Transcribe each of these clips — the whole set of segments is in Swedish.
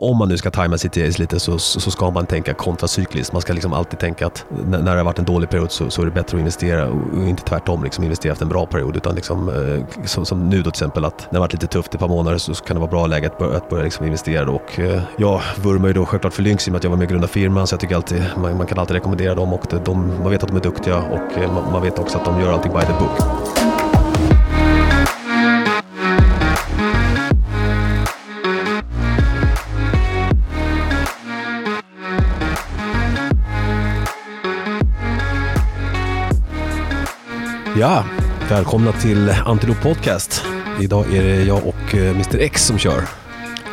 om man nu ska tajma CTAs lite så, så ska man tänka kontracykliskt. Man ska liksom alltid tänka att när, det har varit en dålig period så, så är det bättre att investera och inte tvärtom liksom investera efter en bra period. Utan liksom, eh, som, som, nu då till exempel att när det har varit lite tufft ett par månader så kan det vara bra läge att börja, att börja liksom investera. Och, eh, jag vurmar ju då självklart för Lynx i och med att jag var med och grundade firman så jag tycker alltid man, man kan alltid rekommendera dem och de, man vet att de är duktiga och eh, man, man vet också att de gör allting by the book. Ja, välkomna till Antilop Podcast. Idag är det jag och eh, Mr X som kör.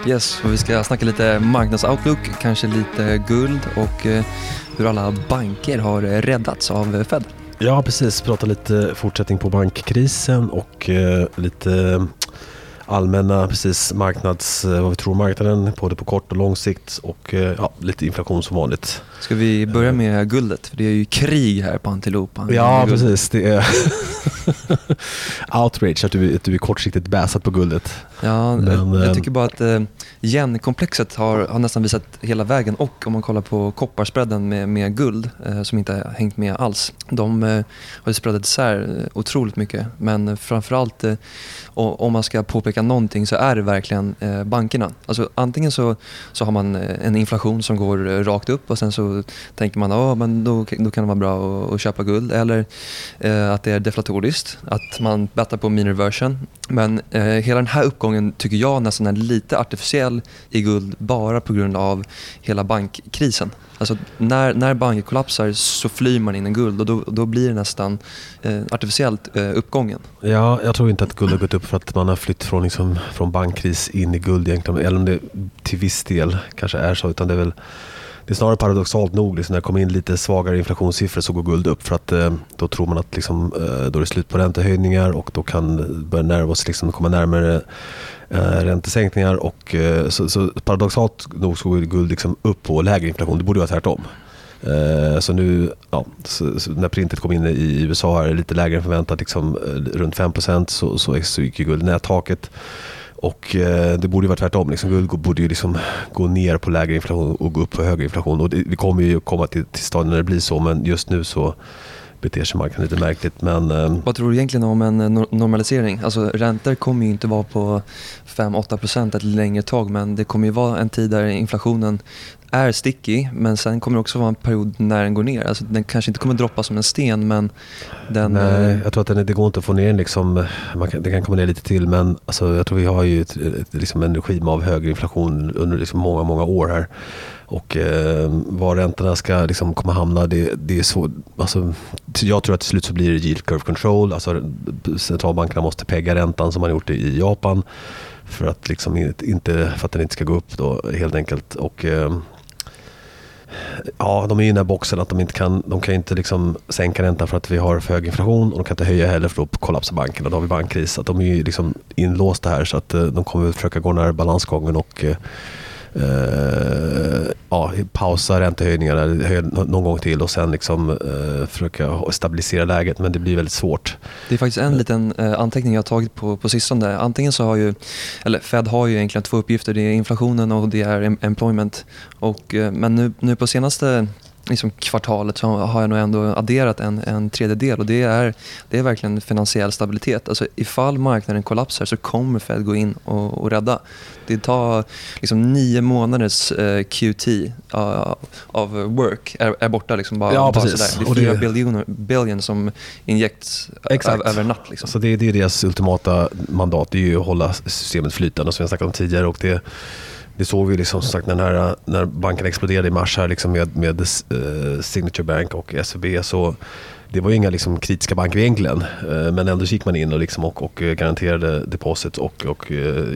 Yes, och vi ska snacka lite marknadsoutlook, kanske lite guld och eh, hur alla banker har räddats av Fed. Ja, precis. Prata lite fortsättning på bankkrisen och eh, lite allmänna precis marknads, vad vi tror marknaden, både på kort och lång sikt och ja, lite inflation som vanligt. Ska vi börja med guldet? För det är ju krig här på Antilopa. Ja, precis. Det är outrage att du, att du är kortsiktigt bäsat på guldet. Ja, Men, jag eh, tycker bara att eh, yen-komplexet har, har nästan visat hela vägen och om man kollar på kopparspreaden med, med guld eh, som inte har hängt med alls. De eh, har ju spreadat isär eh, otroligt mycket men framförallt eh, om man ska påpeka någonting så är det verkligen eh, bankerna. Alltså, antingen så, så har man en inflation som går rakt upp och sen så tänker man att oh, då, då kan det vara bra att, att köpa guld. Eller eh, att det är deflatoriskt, att man bettar på mean reversion. Men eh, hela den här uppgången tycker jag nästan är lite artificiell i guld bara på grund av hela bankkrisen. Alltså när, när banker kollapsar så flyr man in i guld och då, då blir det nästan eh, artificiellt eh, uppgången. Ja, jag tror inte att guld har gått upp för att man har flytt från, liksom, från bankkris in i guld egentligen. Eller om det till viss del kanske är så. Utan det är väl det är snarare paradoxalt nog, liksom, när det kommer in lite svagare inflationssiffror så går guld upp för att eh, då tror man att liksom, eh, då är det slut på räntehöjningar och då kan börja närma oss, liksom, komma närmare eh, räntesänkningar. Och, eh, så, så, paradoxalt nog så går guld liksom upp på lägre inflation. Det borde vara tvärtom. Eh, så nu, ja, så, så när printet kom in i USA är det lite lägre än förväntat, liksom, eh, runt 5 så, så, gick guld nättaket. Och eh, det borde ju vara tvärtom. Liksom, guld borde ju liksom gå ner på lägre inflation och gå upp på högre inflation. Och det, vi kommer ju komma till, till stadion när det blir så, men just nu så beter sig marknaden lite märkligt. Men, eh, Vad tror du egentligen om en eh, normalisering? Alltså, räntor kommer ju inte vara på 5-8% ett längre tag men det kommer ju vara en tid där inflationen är sticky men sen kommer det också vara en period när den går ner. Alltså, den kanske inte kommer droppa som en sten men den... Nej, eh, jag tror att den, det går inte att få ner den liksom, man kan, det kan komma ner lite till men alltså, jag tror vi har ju ett, ett, liksom en regim av högre inflation under liksom många, många år här. Och eh, var räntorna ska liksom komma hamna, det, det är så... Alltså, jag tror att till slut så blir det yield curve control. Alltså, centralbankerna måste pegga räntan som man gjort i Japan. För att, liksom inte, för att den inte ska gå upp då helt enkelt. Och, eh, Ja, de är i den här boxen att de inte kan, de kan inte liksom sänka räntan för att vi har för hög inflation och de kan inte höja heller för då kollapsar banken och då har vi bankkris. Att de är liksom inlåsta här så att eh, de kommer försöka gå den här balansgången och eh, eh, eh, ja, pausa räntehöjningarna någon gång till och sen liksom, eh, försöka stabilisera läget. Men det blir väldigt svårt. Det är faktiskt en liten eh, anteckning jag har tagit på, på sistone. Antingen så har ju, eller Fed har ju egentligen två uppgifter. Det är inflationen och det är employment. Och, eh, men nu, nu på senaste liksom kvartalet så har jag nog ändå adderat en, en tredjedel och det är, det är verkligen finansiell stabilitet. Alltså ifall marknaden kollapsar så kommer Fed gå in och, och rädda. Det tar liksom nio månaders uh, QT uh, av work är, är borta. Liksom bara, ja, bara sådär. Det är fyra biljoner billion som injekts över natt. Liksom. Så det, det är deras ultimata mandat, det är ju att hålla systemet flytande som vi har snackat om tidigare. Och det, det såg vi liksom, som sagt när, när banken exploderade i mars här liksom med, med eh, Signature Bank och SEB. Så det var ju inga liksom, kritiska banker egentligen. Uh, men ändå gick man in och, liksom, och, och garanterade deposit och, och uh,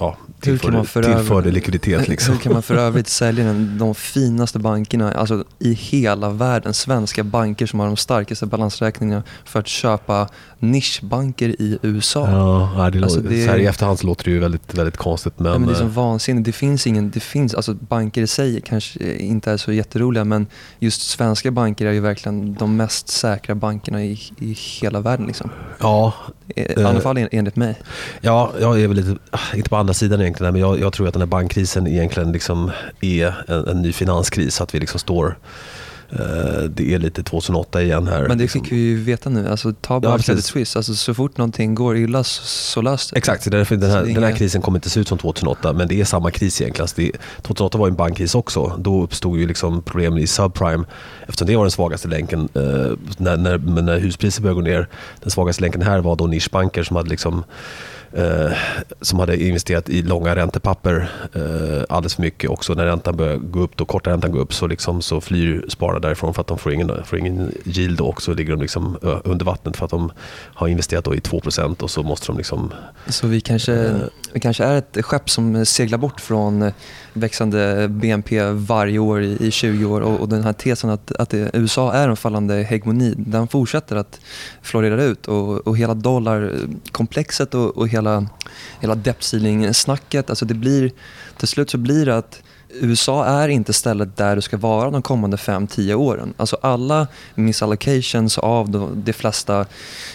ja, tillförde, tillförde likviditet. Liksom. Hur kan man för övrigt sälja den, de finaste bankerna alltså, i hela världen, svenska banker som har de starkaste balansräkningarna för att köpa nischbanker i USA? Ja, det alltså, det, så här i efterhand låter det ju väldigt, väldigt konstigt. Men, ja, men det är som vansinnigt. Det finns ingen, det finns, alltså banker i sig kanske inte är så jätteroliga men just svenska banker är ju verkligen de mest säkra bankerna i, i hela världen. Liksom. Ja. I alla fall enligt mig. Ja, jag är väl lite, inte på andra sidan egentligen, men jag, jag tror att den här bankkrisen egentligen liksom är en, en ny finanskris. Att vi liksom står Eh, det är lite 2008 igen här. Men det liksom. fick vi ju veta nu. Alltså, ta bara ja, Credit Suisse. Alltså, så fort någonting går illa så löser det Exakt, så därför den, här, den här krisen kommer inte se ut som 2008 men det är samma kris egentligen. Alltså det, 2008 var en bankkris också. Då uppstod ju liksom problem i subprime eftersom det var den svagaste länken. Eh, när, när, när huspriser började gå ner. Den svagaste länken här var då nischbanker som hade liksom eh, som hade investerat i långa räntepapper eh, alldeles för mycket. Också när räntan börjar gå upp, då korta räntan går upp, så, liksom, så flyr spararna därifrån för att de får ingen, får ingen yield och så ligger de liksom under vattnet för att de har investerat i 2% och så måste de liksom... Så vi kanske, eh, vi kanske är ett skepp som seglar bort från växande BNP varje år i, i 20 år. Och, och, den här tesen att, att det, USA är en fallande hegemoni, den fortsätter att florera ut. Och, och hela dollarkomplexet och, och hela, hela debt ceiling-snacket, alltså det blir, till slut så blir det att USA är inte stället där du ska vara de kommande 5-10 åren. Alltså alla misallocations av de, de flesta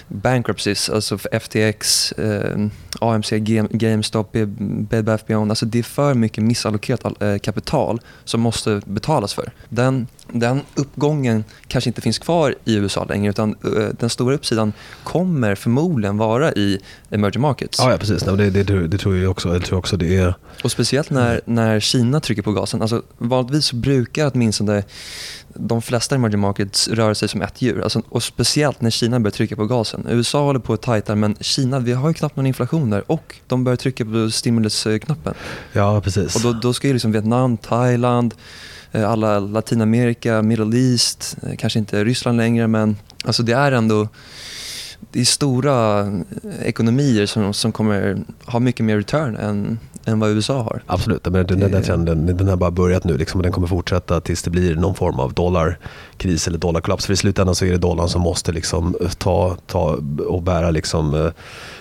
bankruptcies, alltså FTX, eh, AMC, GameStop, Bed Bath Beyond. Alltså det är för mycket missallokerat eh, kapital som måste betalas för. Den, den uppgången kanske inte finns kvar i USA längre utan eh, den stora uppsidan kommer förmodligen vara i emerging markets. Ja, ja precis. det, det, det, tror jag också. Jag tror också det är... Och speciellt när, när Kina trycker på gasen. Alltså, vanligtvis brukar åtminstone de flesta emerging markets rör sig som ett djur. Alltså, och speciellt när Kina börjar trycka på gasen. USA håller på att tajta men Kina, vi har ju knappt någon inflation där och de börjar trycka på stimulusknappen. Ja, precis. Och då, då ska ju liksom Vietnam, Thailand, Eh, alla Latinamerika, Middle East, eh, kanske inte Ryssland längre men alltså det är ändå det är stora eh, ekonomier som, som kommer ha mycket mer return än, än vad USA har. Absolut, men den, den, den, trenden, den har bara börjat nu liksom, och den kommer fortsätta tills det blir någon form av dollarkris eller dollarkollaps. För i slutändan så är det dollarn som måste liksom ta, ta och bära liksom, eh,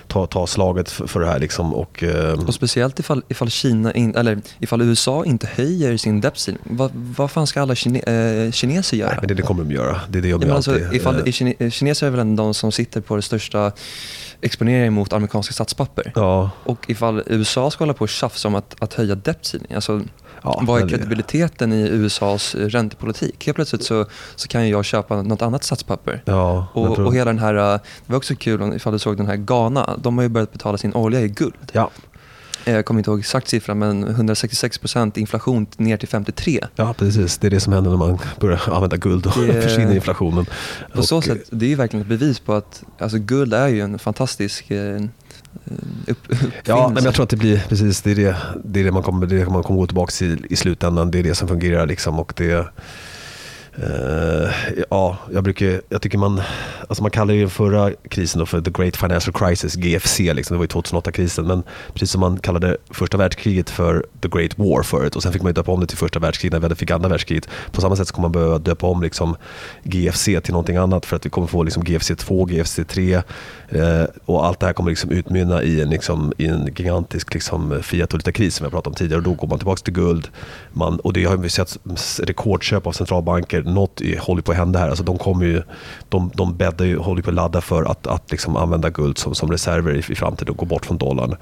ta, ta slaget för, det här. Liksom, och, eh... och speciellt ifall, ifall, Kina in, eller ifall USA inte höjer sin ceiling. Vad, vad fan ska alla kine, äh, kineser göra? Nej, men det, det kommer de göra. Det är det de ja, alltså, ifall, äh... kine, kineser är väl de som sitter på det största exponeringen mot amerikanska statspapper. Ja. Och ifall USA ska hålla på och tjafsa om att, att höja debt ceiling, alltså Ja, Vad är kredibiliteten i USAs räntepolitik? Helt plötsligt så, så kan jag köpa något annat statspapper. Ja, och, och hela den här, det var också kul ifall du såg den här Ghana. De har ju börjat betala sin olja i guld. Ja. Jag kommer inte ihåg exakt siffran men 166% inflation ner till 53. Ja precis, det är det som händer när man börjar använda guld och det... försvinner inflationen. På och... så sätt, det är ju verkligen ett bevis på att alltså, guld är ju en fantastisk eh, upp, Ja, men jag tror att det blir precis det är det, det, är det man kommer, det man kommer gå tillbaka till i slutändan. Det är det som fungerar liksom och det Uh, ja, jag, brukar, jag tycker man, alltså man kallar ju förra krisen då för the great financial crisis, GFC, liksom, det var ju 2008-krisen. Men precis som man kallade första världskriget för the great war förut och sen fick man döpa om det till första världskriget när vi fick andra världskriget. På samma sätt så kommer man behöva döpa om liksom GFC till någonting annat för att vi kommer få liksom GFC 2, GFC 3 uh, eh, och allt det här kommer liksom utmynna i en, liksom, i en gigantisk liksom, fiat kris som jag pratade om tidigare och då går man tillbaka till guld. Man, och det har vi sett rekordköp av centralbanker något håller på att hända här. Alltså de, kommer ju, de, de bäddar ju, håller på att ladda för att, att liksom använda guld som, som reserver i, i framtiden och gå bort från dollarn.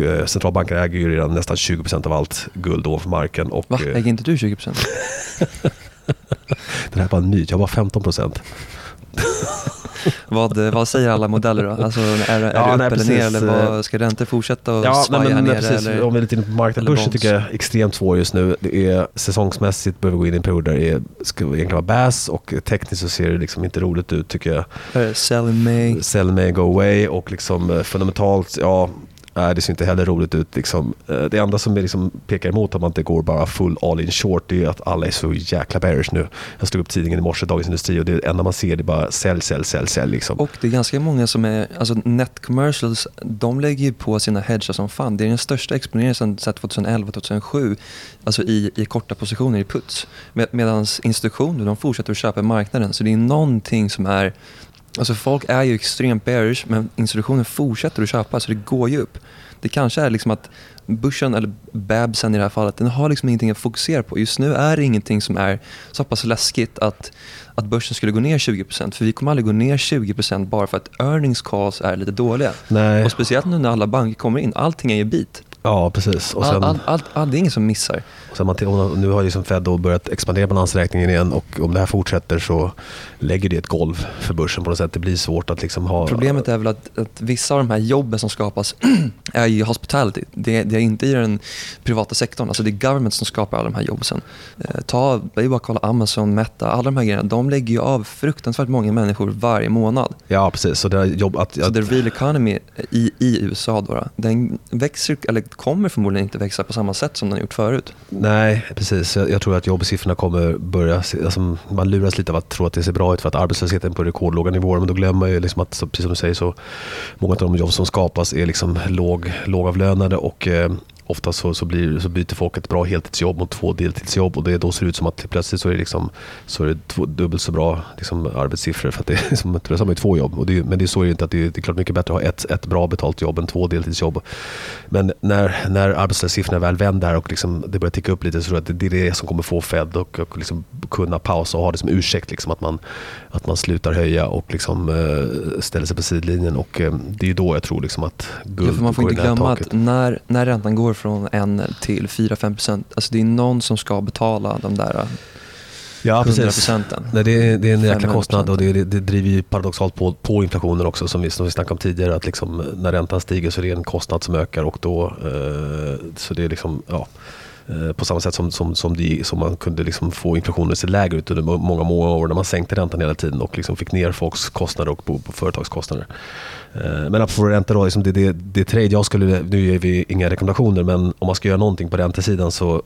Eh, centralbanker äger ju redan nästan 20% av allt guld ovanför marken. Och, Va? Äger inte du 20%? det här är bara en myt, jag har bara 15%. vad, vad säger alla modeller då? Alltså, är, är ja, det upp eller ner eller vad, ska räntor fortsätta att ja, svaja nej, men, ner? Precis, eller, om vi är lite inne på marknaden, börsen tycker jag är extremt svår just nu. Det är säsongsmässigt behöver vi gå in i en period där det är, ska egentligen vara bass och tekniskt så ser det liksom inte roligt ut tycker jag. Sell in May. Sell in May, go away och liksom eh, fundamentalt, ja Nej, det ser inte heller roligt ut. Liksom. Eh, det enda som liksom pekar emot att man inte går bara full all in short, det är att alla är så jäkla bearish nu. Jag slog upp tidningen i morse, Dagens Industri, och det enda man ser det är bara sälj, sälj, sälj, sälj. Liksom. Och det är ganska många som är, alltså net commercials, de lägger ju på sina hedgar som fan. Det är den största exponeringen sedan 2011-2007, alltså i, i korta positioner i puts. Med, Medan institutioner, de fortsätter att köpa marknaden. Så det är någonting som är Alltså folk är ju extremt bearish men institutionen fortsätter att köpa så det går ju upp. Det kanske är liksom att börsen, eller Babsen i det här fallet, den har liksom ingenting att fokusera på. Just nu är det ingenting som är så pass läskigt att, att börsen skulle gå ner 20%. För vi kommer aldrig gå ner 20% bara för att earnings calls är lite dåliga. Nej. Och speciellt nu när alla banker kommer in. Allting är ju bit. Ja, precis. Och sen, all, all, all, det är ingen som missar. Och sen man, nu har liksom Fed då börjat expandera balansräkningen igen och om det här fortsätter så lägger det ett golv för börsen på något sätt. Det blir svårt att liksom ha... Problemet är väl att, att vissa av de här jobben som skapas är i hospitality. Det, det, är inte i den privata sektorn. Alltså det är government som skapar alla de här jobben. Eh, ta, det är bara att kolla Amazon, Meta, alla de här grejerna. De lägger ju av fruktansvärt många människor varje månad. Ja, precis. Så, det jobb att, så the real economy i, i USA då, den växer, eller kommer förmodligen inte växa på samma sätt som den har gjort förut. Nej, precis. Jag, jag tror att jobbsiffrorna kommer börja... Alltså, man luras lite av att tro att det ser bra ut för att arbetslösheten är på rekordlåga nivåer. Men då glömmer man ju liksom att, precis som du säger, så många av de jobb som skapas är liksom låg, lågavlönade och eh, ofta så, så, blir, så byter folk ett bra heltidsjobb mot två deltidsjobb och det då ser ut som att plötsligt så är det, liksom, så är det två, dubbelt så bra liksom, arbetssiffror för att det är liksom, har man två jobb. Och det, men det är så är det inte. Att det, är, det är klart mycket bättre att ha ett, ett bra betalt jobb än två deltidsjobb. Men när, när arbetslöshetssiffrorna väl vänder och liksom, det börjar ticka upp lite så tror jag att det, det är det som kommer få Fed och, och liksom kunna pausa och ha det som ursäkt. Liksom, att, man, att man slutar höja och liksom, uh, ställer sig på sidlinjen. Och, uh, det är då jag tror liksom, att guld ja, Man får inte glömma att när, när räntan går från 1 till 4-5 procent. Alltså det är någon som ska betala de där Ja, precis. Nej, det, är, det är en jäkla kostnad och det, det, det, driver ju paradoxalt på, på inflationen också som vi, som vi snackade om tidigare. Att liksom, när räntan stiger så är det en kostnad som ökar och då, eh, så det är liksom, ja, eh, Eh, på samma sätt som, som, som, de, som man kunde liksom få inflationen att se lägre ut under många, många år när man sänkte räntan hela tiden och liksom fick ner folks kostnader och på, på företagskostnader. Eh, men apropå ränta då, liksom det, det, det trade jag skulle, nu ger vi inga rekommendationer men om man ska göra någonting på räntesidan så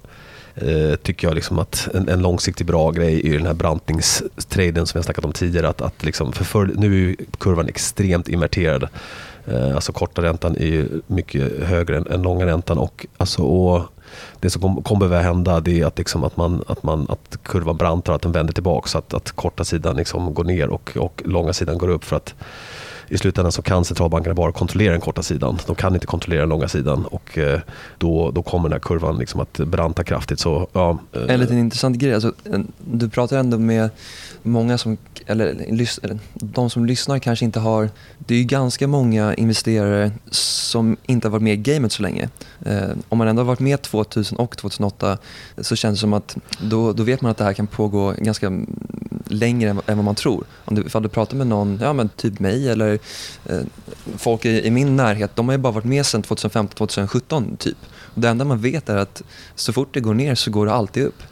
eh, tycker jag liksom att en, en, långsiktig bra grej är den här brantningstraden som jag snackat om tidigare. Att, att liksom, för, för nu är kurvan extremt inverterad. Eh, alltså korta räntan är mycket högre än, än långa räntan. Och, alltså, och det som kommer kom behöva hända det är att, liksom att, man, att, man, att kurvan brantar, att den vänder tillbaka. Så att, att korta sidan liksom går ner och, och långa sidan går upp. för att i slutändan så kan centralbankerna bara kontrollera den korta sidan. De kan inte kontrollera den långa sidan och eh, då, då kommer den här kurvan liksom att branta kraftigt. Så, ja. Eh, en liten intressant grej, alltså, du pratar ändå med många som, eller de som lyssnar kanske inte har, det är ju ganska många investerare som inte har varit med i gamet så länge. Eh, om man ändå har varit med 2000 och 2008 så känns det som att då, då vet man att det här kan pågå ganska längre än, vad man tror. Om du, ifall du pratar med någon, ja men typ mig eller eh, folk i, i, min närhet, de har ju bara varit med sedan 2015-2017 typ. Och det enda man vet är att så fort det går ner så går det alltid upp.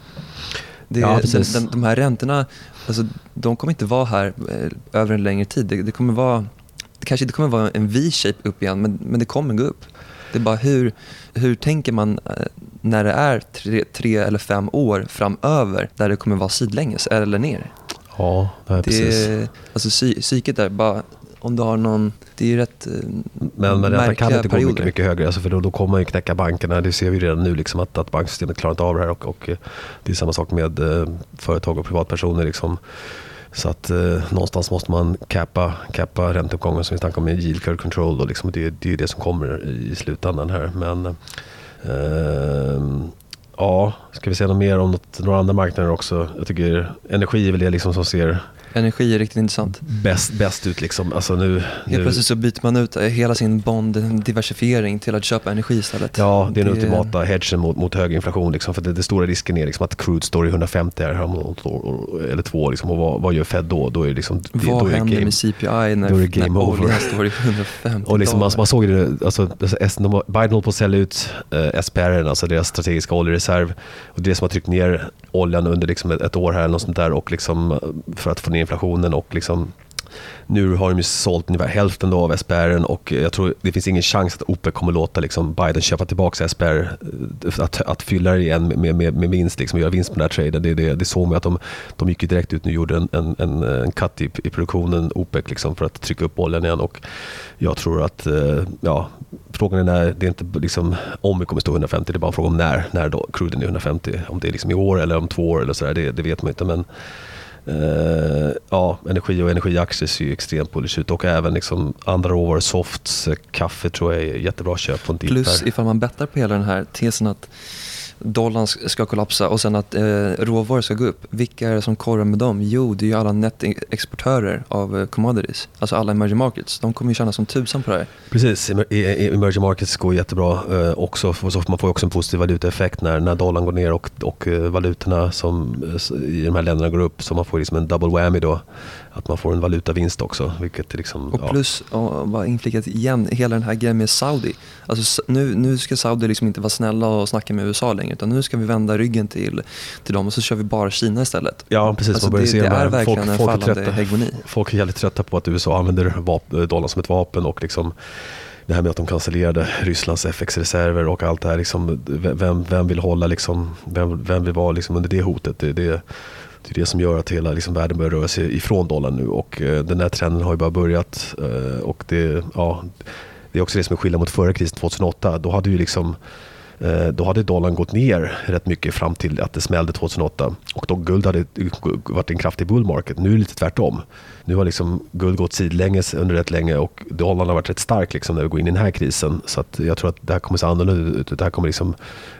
Det, ja, den, den, de här räntorna, alltså, de kommer inte vara här eh, över en längre tid. Det, det, kommer vara, det kanske inte kommer vara en V-shape upp igen, men, men det kommer gå upp. Det är bara hur, hur tänker man eh, när det är tre, tre, eller fem år framöver där det kommer vara sidlänges eller ner? Ja, det är precis. Alltså psyket där, bara om du har någon, det är ju rätt eh, Men, men det kan inte gå mycket, mycket högre, alltså för då, då kommer man ju knäcka bankerna. Det ser vi redan nu, liksom, att, att banksystemet klarar inte av det här. Och, och, eh, det är samma sak med eh, företag och privatpersoner. Liksom. Så att eh, någonstans måste man cappa, cappa ränteuppgången som vi snackade om med yield curve control. Då, liksom, det, det är det som kommer i slutändan här. Men eh, ja, ska vi säga något mer om något, några andra marknader också? Jag tycker energi är väl det liksom som ser Energi är riktigt intressant. Bäst, bäst ut liksom. Alltså nu, Helt plötsligt så byter man ut hela sin bond-diversifiering till att köpa energi istället. Ja, det är den det... ultimata hedgen mot, mot hög inflation. Liksom, för det, det stora risken är liksom att crude står i 150 här eller två. Liksom, och vad, vad gör Fed då? då är liksom, det, vad då är händer game, med CPI när, när oljan står i 150 och liksom, man, man såg det, alltså, alltså Biden håller på att sälja ut eh, SPR, alltså deras strategiska oljereserv. Och det som har tryckt ner oljan under liksom ett, ett år här eller något sånt där och liksom, eh, för att få ner inflationen och liksom nu har de ju sålt ungefär hälften av SPR och jag tror det finns ingen chans att OPEC kommer låta liksom Biden köpa tillbaka SPR, eh, att, att fylla det igen med, med, med vinst, liksom, och göra vinst på den här traden. Det, det, det såg man att de, de gick direkt ut och gjorde en, en, en, en cut i, i produktionen, OPEC, liksom, för att trycka upp oljan igen. Och jag tror att, eh, ja, frågan är när, det är inte liksom om vi kommer stå 150, det är bara en fråga om när, när då cruden är 150. Om det är liksom i år eller om två år eller sådär, det, det vet man inte. Men eh, ja, energi och energiaktier ser ju extremt bullish ut. Och även liksom andra råvaror, softs, eh, kaffe tror jag är jättebra köp på en Plus ifall man bettar på hela den här tesen att dollarn ska kollapsa och sen att eh, råvaror ska gå upp. Vilka är det som korrar med dem? Jo, det är ju alla netexportörer av eh, commodities. Alltså alla emerging markets. De kommer ju tjäna som tusan på det här. Precis, e, e, emerging markets går jättebra eh, också. Så man får också en positiv valutaeffekt när, när dollarn går ner och, och eh, valutorna som, eh, i de här länderna går upp. Så man får liksom en double whammy då att man får en valutavinst också. Vilket liksom, och plus, ja. bara inflikat igen, hela den här grejen med Saudi. Alltså, nu, nu ska Saudi liksom inte vara snälla och snacka med USA längre utan nu ska vi vända ryggen till, till dem och så kör vi bara Kina istället. Ja precis, alltså, man det, se det är verkligen folk, en folk fallande trötta, hegemoni. Folk är jävligt trötta på att USA använder dollarn som ett vapen och liksom det här med att de cancellerade Rysslands FX-reserver och allt det här. Liksom, vem, vem vill hålla liksom, vem, vem vill vara liksom under det hotet? Det, det, det är det som gör att hela liksom, världen börjar röra sig ifrån dollarn nu och eh, den här trenden har ju bara börjat. Eh, och det, ja, det är också det som är skillnad mot förra krisen 2008. Då hade ju liksom då hade dollarn gått ner rätt mycket fram till att det smällde 2008. Och då guld hade varit en kraftig bull market. Nu är det lite tvärtom. Nu har liksom guld gått sidlänges under rätt länge och dollarn har varit rätt stark liksom när vi går in i den här krisen. Så jag tror att det här kommer se annorlunda ut. Det här kommer liksom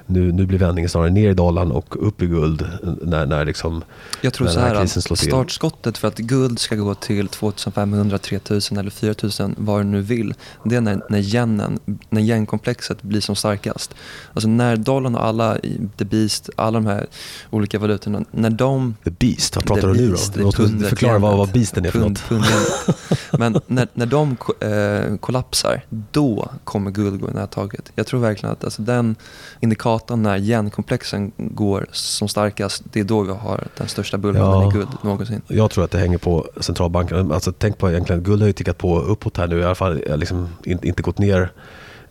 nu, nu blir vändningen snarare ner i dollarn och upp i guld när, när, liksom, Jag tror när så här, här krisen slår till. Startskottet för att guld ska gå till 2500, 3000 eller 4000, vad du nu vill, det är när, när yenen, när yenkomplexet blir som starkast. Alltså när dollarn och alla, the beast, alla de här olika valutorna, när de... The beast, vad pratar du nu då? Pundet, förklara vad, vad beasten är för pund, något. Men när, när de eh, kollapsar, då kommer guld gå i nättaget. Jag tror verkligen att alltså, den indikatorn när genkomplexen går som starkast, det är då vi har den största bullrunnen ja, i guld någonsin. Jag tror att det hänger på centralbanken. Alltså, tänk på egentligen, guld har ju tickat på uppåt här nu, i alla fall liksom inte, gått ner eh,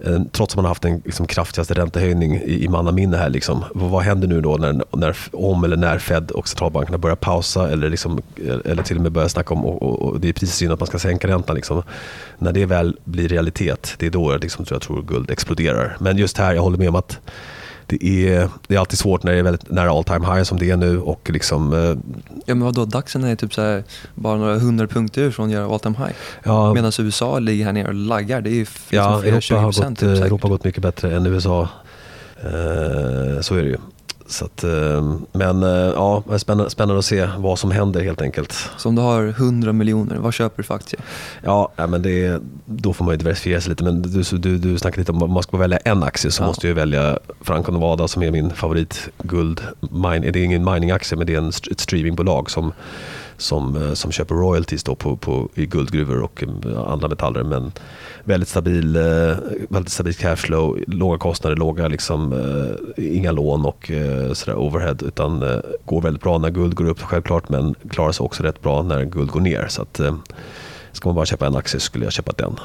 Eh, trots att man har haft den liksom, kraftigaste räntehöjning i, i mannaminne här. Liksom. Vad, vad händer nu då när, när, om eller när Fed och centralbankerna börjar pausa eller, liksom, eh, eller till och med börjar snacka om, och, och, och det är precis synd att man ska sänka räntan. Liksom. När det väl blir realitet, det är då liksom, jag tror guld exploderar. Men just här, jag håller med om att det är, det är alltid svårt när det är väldigt nära all time high som det är nu. Och liksom, eh, ja men vadå, DAXen är typ här, bara några hundra punkter från att göra all time high. Ja, Medan USA ligger här nere och laggar. Det är ju ja, Europa, har gått, typ, Europa har gått mycket bättre än USA. Eh, så är det ju. Så att, eh, men eh, ja, det är spännande, spännande att se vad som händer helt enkelt. Så om du har 100 miljoner, vad köper du för aktier? Ja, men det, då får man ju diversifiera sig lite. Men du, du, du snackade lite om att man ska välja en aktie så ja. måste jag välja Franco Nevada som är min favorit guld. Mine, det är ingen miningaktie men det är en, ett streamingbolag som som, eh, som köper royalties då på, på, i guldgruvor och andra metaller. Men väldigt stabil, eh, väldigt stabil cashflow, låga kostnader, låga liksom, eh, inga lån och eh, sådär overhead. Utan går väldigt bra när guld går upp självklart men klarar sig också rätt bra när guld går ner. Så att, Ska man bara köpa en aktie skulle jag köpa den.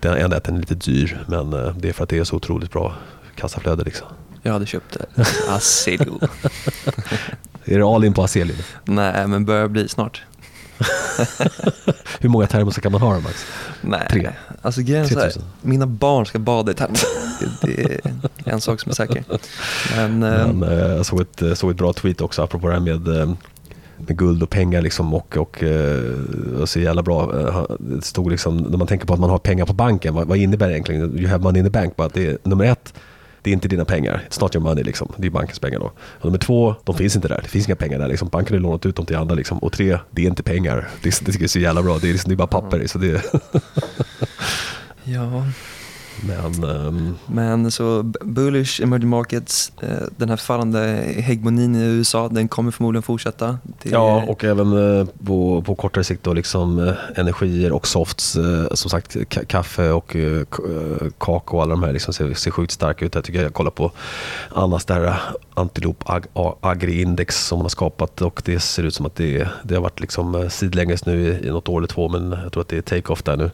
Den enda är att den är lite dyr men det är för att det är så otroligt bra kassaflöde. Liksom. Jag hade köpt Aselio. Är det all in på Aselio? Nej, men börjar bli snart. Hur många termosar kan man ha då Max? Nej, Tre. alltså grejen är här, mina barn ska bada i termosar. Det är en sak som är säker. Men, Men eh, jag såg ett, eh, såg ett bra tweet också apropå det här med eh, med guld och pengar liksom och, och, och så jävla bra. Det stod liksom, när man tänker på att man har pengar på banken, vad, vad innebär det egentligen? You have money in the bank. Bara det är, nummer ett, det är inte dina pengar. It's not your money liksom. Det är bankens pengar då. Och nummer två, de finns inte där. Det finns inga pengar där liksom. Banken har lånat ut dem till andra liksom. Och tre, det är inte pengar. Det, det är så jävla bra. Det är, liksom, det är bara papper. Så det ja. Men, um... Men så bullish emerging markets, eh, den här fallande hegemonin i USA, den kommer förmodligen fortsätta. Det... Ja, och även eh, på, på kortare sikt då liksom eh, energier och softs. Som sagt, kaffe och kakao och alla de här liksom ser, ser sjukt starka ut. Jag tycker jag kollar på Annas där Antilop Ag Agri-index som man har skapat och det ser ut som att det, det har varit liksom sidlänges nu i, i något år eller två men jag tror att det är take-off där nu.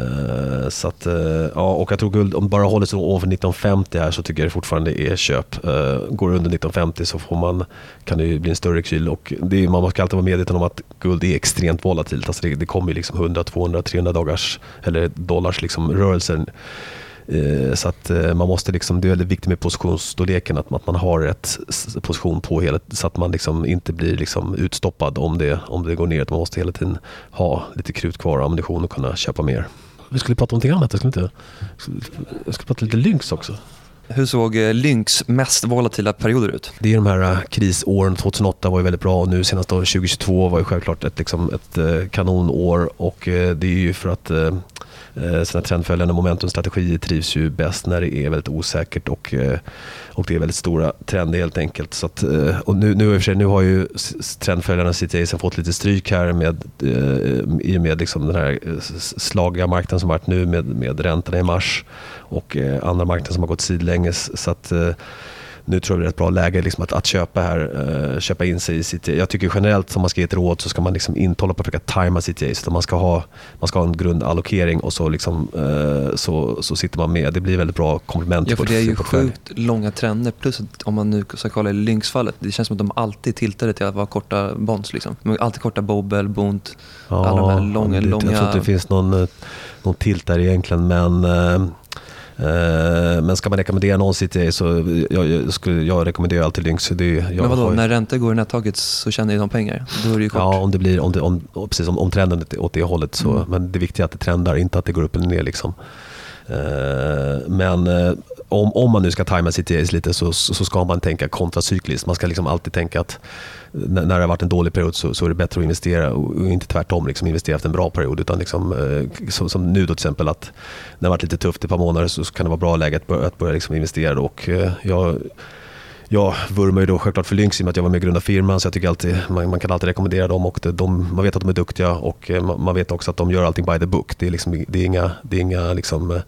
Uh, så att, uh, ja, och jag tror guld, om det bara håller sig ovanför 1950 här så tycker jag det fortfarande är köp. Uh, går det under 1950 så får man, kan det bli en större kyl. Och det är, man ska alltid vara medveten om att guld är extremt volatilt. Alltså det, det kommer liksom 100, 200, 300 dagars eller dollars liksom rörelser så att eh, man måste liksom, det är väldigt viktigt med positionsstorleken, att, att man har rätt position på hela, så att man liksom inte blir liksom utstoppad om det, om det går ner. Man måste hela tiden ha lite krut kvar och ammunition och kunna köpa mer. Vi skulle prata om någonting annat. Jag skulle, inte, jag skulle prata lite Lynx också. Hur såg eh, Lynx mest volatila perioder ut? Det är de här krisåren. 2008 var ju väldigt bra och nu senast 2022 var ju självklart ett, liksom, ett kanonår. Och det är ju för att Eh, Eh, sina trendföljande momentumstrategier trivs ju bäst när det är väldigt osäkert och, eh, och det är väldigt stora trender helt enkelt. Så att, eh, och nu, nu, sig, nu har ju trendföljarna CTA fått lite stryk här med, i och med liksom den här slagiga marknaden som varit nu med, med räntorna i mars och andra marknader som har gått sidlänges. Så att, nu tror jag det är ett bra läge liksom att, att köpa, här, uh, köpa in sig i CTA. Jag tycker generellt om man ska ge ett råd så ska man liksom inte hålla på att försöka tajma CTA. Så man, ska ha, man ska ha en grundallokering och så, liksom, uh, så, så sitter man med. Det blir väldigt bra komplement. Ja, för det är ju sjukt långa trender. Plus att om man nu ska kolla i Lynx-fallet, det känns som att de alltid tilltade till att vara korta bonds. Liksom. De alltid korta Bobel, Bont, ja, alla de här långa, det, långa... Jag tror inte det finns någon, eh, någon tilt där egentligen, men Eh, men ska man rekommendera någon CTA så jag, jag, skulle, jag rekommenderar alltid Lynx. Det, men vadå, har... när räntor går i nättaget så tjänar ju de pengar? Då är det ju kort. Ja, om, det blir, om, det, om, precis, om, om trenden är åt det hållet. Så, mm. Men det viktiga är att det trendar, inte att det går upp eller ner. Liksom. Eh, men eh, om, om man nu ska tajma CTAs lite så, så ska man tänka kontracykliskt. Man ska liksom alltid tänka att när det har varit en dålig period så, så är det bättre att investera och inte tvärtom liksom investera efter en bra period. Utan liksom, eh, som, som, nu då till exempel att när det har varit lite tufft i ett par månader så, så kan det vara bra läge att börja, att börja liksom investera. Och, jag, jag vurmar ju då självklart för Lynx i och med att jag var med och grundade firman så jag tycker alltid, man, man, kan alltid rekommendera dem och de, man vet att de är duktiga och eh, man, vet också att de gör allting by the book. Det är, liksom, det är inga, det är inga liksom, eh,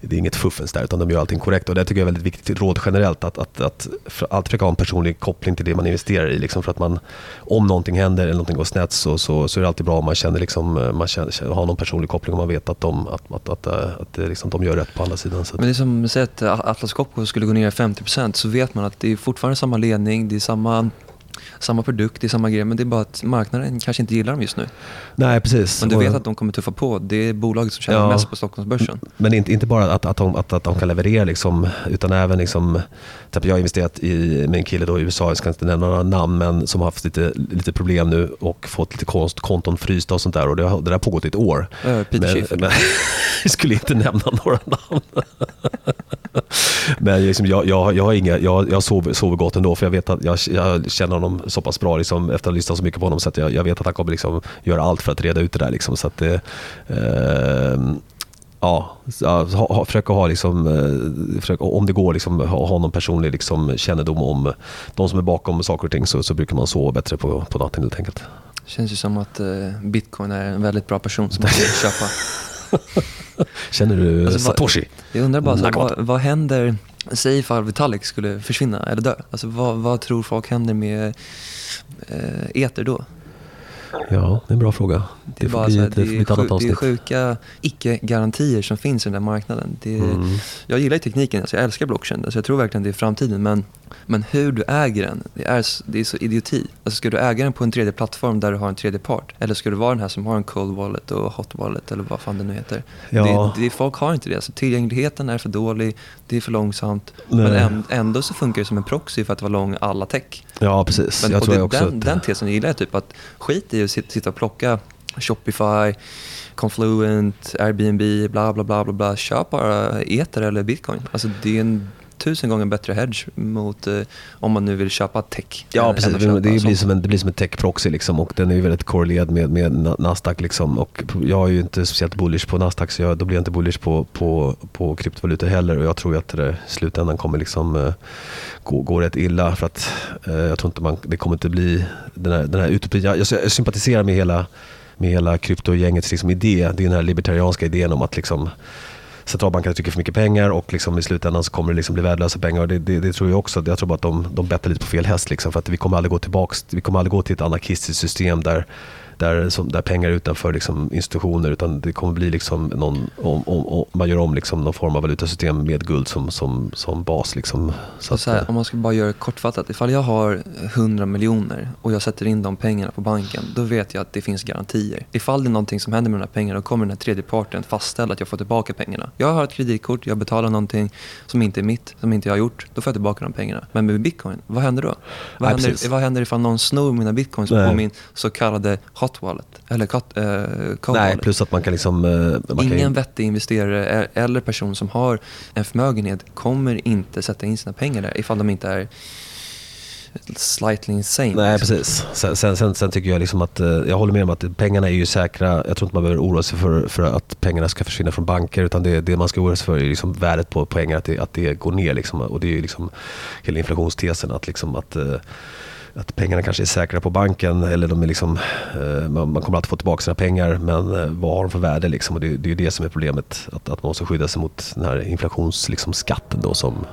det är inget fuffens där utan de gör allting korrekt. Och det tycker jag är väldigt viktigt råd generellt att, att, att alltid försöka ha en personlig koppling till det man investerar i. Liksom för att man, om någonting händer eller någonting går snett så, så, så är det alltid bra om man känner, liksom, eh, man känner, har någon personlig koppling och man vet att de, att, att, att, att, att liksom, de gör rätt på andra sidan. Så. Men det är som att Atlas Copco skulle gå ner 50% så vet man att det är fortfarande samma ledning, det är samma samma produkt, det är samma grej, men det är bara att marknaden kanske inte gillar dem just nu. Nej, precis. Men du vet att de kommer tuffa på. Det är bolaget som tjänar ja. mest på Stockholmsbörsen. Men inte, inte bara att, att, de, att, att de kan leverera, liksom, utan även liksom, typ jag har investerat i, med en kille då i USA, jag ska inte nämna några namn, men som har haft lite, lite problem nu och fått lite konst, konton frysta och sånt där. Och det, har, det har pågått i ett år. Uh, Peter men, men jag skulle inte nämna några namn. Men liksom, jag, jag, jag, har inga, jag, jag sover, sover gott ändå för jag vet att jag, jag känner honom så pass bra liksom, efter att ha lyssnat så mycket på honom så att jag, jag vet att han kommer liksom, göra allt för att reda ut det där. Liksom, så att eh, ja, ha, ha, försöka ha, liksom, eh, försöka, om det går, liksom, ha, ha någon personlig liksom, kännedom om de som är bakom saker och ting så, så brukar man sova bättre på, på natten helt enkelt. Det känns ju som att eh, bitcoin är en väldigt bra person som man vill köpa. Känner du alltså, Satoshi? Jag undrar bara, så, vad, vad händer, säg ifall Vitalik skulle försvinna eller dö. Alltså, vad, vad tror folk händer med eh, Eter då? Ja, det är en bra fråga. Det, bara bli, här, det, är, sjuk, det är sjuka icke-garantier som finns i den där marknaden. Det mm. Jag gillar tekniken, alltså jag älskar blockchain. Alltså jag tror verkligen det är framtiden. Men, men hur du äger den, det är, det är så idioti. Alltså ska du äga den på en tredje plattform där du har en tredje part? Eller ska du vara den här som har en cold wallet och hot wallet eller vad fan det nu heter? Ja. Det, det, folk har inte det. Alltså tillgängligheten är för dålig, det är för långsamt. Nej. Men ändå så funkar det som en proxy för att vara lång alla tech. Ja, precis. Men, jag tror det, jag också den, att... den tesen gillar jag, typ att skit i ju sitta och plocka Shopify, Confluent, Airbnb, bla bla bla. bla, bla. Köp bara Ether eller bitcoin. Alltså det är en tusen gånger bättre hedge mot eh, om man nu vill köpa tech. Ja, precis. Det, det, blir som en, det blir som en tech-proxy liksom, och den är ju väldigt korrelerad med, med Nasdaq. Liksom, och jag är ju inte speciellt bullish på Nasdaq så jag, då blir jag inte bullish på, på, på kryptovalutor heller. Och jag tror att det i slutändan kommer liksom, uh, gå, gå rätt illa. För att uh, jag tror inte man, det kommer inte bli den här, den här utopin. Jag, jag, jag sympatiserar med hela med hela kryptogängets liksom idé. Det är den här libertarianska idén om att liksom centralbankerna trycker för mycket pengar och liksom i slutändan så kommer det liksom bli värdelösa pengar. Och det, det, det, tror jag också. Jag tror bara att de, de bettar lite på fel häst. Liksom, för att vi kommer aldrig gå tillbaka, vi kommer aldrig gå till ett anarkistiskt system där där, som, där pengar utanför liksom, institutioner utan det kommer bli liksom någon, om, om, om man gör om liksom någon form av valutasystem med guld som, som, som bas. Liksom. Så, så här, eh, om man ska bara göra det kortfattat, ifall jag har 100 miljoner och jag sätter in de pengarna på banken, då vet jag att det finns garantier. Ifall det är någonting som händer med de här pengarna, då kommer den här tredje parten fastställa att jag får tillbaka pengarna. Jag har ett kreditkort, jag betalar någonting som inte är mitt, som inte jag har gjort, då får jag tillbaka de pengarna. Men med bitcoin, vad händer då? Vad, Nej, händer, vad händer ifall någon snor mina bitcoins på min så kallade hot wallet? Eller cut, eh, Nej, wallet? plus att man kan liksom... Eh, man Ingen kan... vettig investerare eller person som har en förmögenhet kommer inte sätta in sina pengar där ifall de inte är slightly insane. Nej, liksom. precis. Sen, sen, sen, sen, tycker jag liksom att, eh, jag håller med om att pengarna är ju säkra. Jag tror inte man behöver oroa sig för, för att pengarna ska försvinna från banker. Utan det, det man ska oroa sig för är liksom värdet på pengar, att det, att det går ner. Liksom. Och det är ju liksom hela inflationstesen. Att, liksom att eh, att pengarna kanske är säkra på banken eller de är liksom, eh, man kommer alltid få tillbaka sina pengar men eh, vad har de för värde? Liksom? Och det, det är det som är problemet, att, att man måste skydda sig mot den här inflationsskatten liksom, som,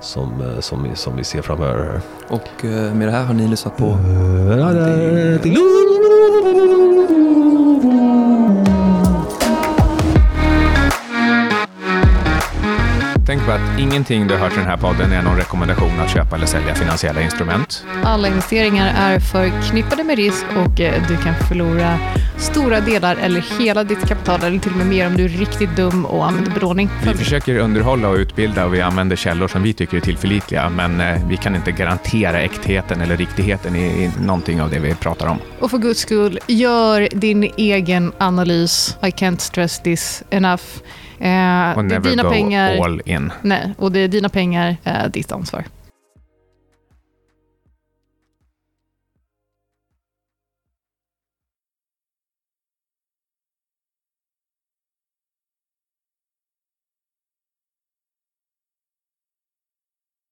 som, eh, som, som vi ser framöver. Och med det här har ni lyssnat på? Tänk på att ingenting du har hört i den här podden är någon rekommendation att köpa eller sälja finansiella instrument. Alla investeringar är förknippade med risk och eh, du kan förlora stora delar eller hela ditt kapital eller till och med mer om du är riktigt dum och använder belåning. Vi försöker underhålla och utbilda och vi använder källor som vi tycker är tillförlitliga men eh, vi kan inte garantera äktheten eller riktigheten i, i någonting av det vi pratar om. Och för guds skull, gör din egen analys. I can't stress this enough. Eh, och never dina go pengar, all in. Nej, och det är dina pengar, eh, ditt ansvar.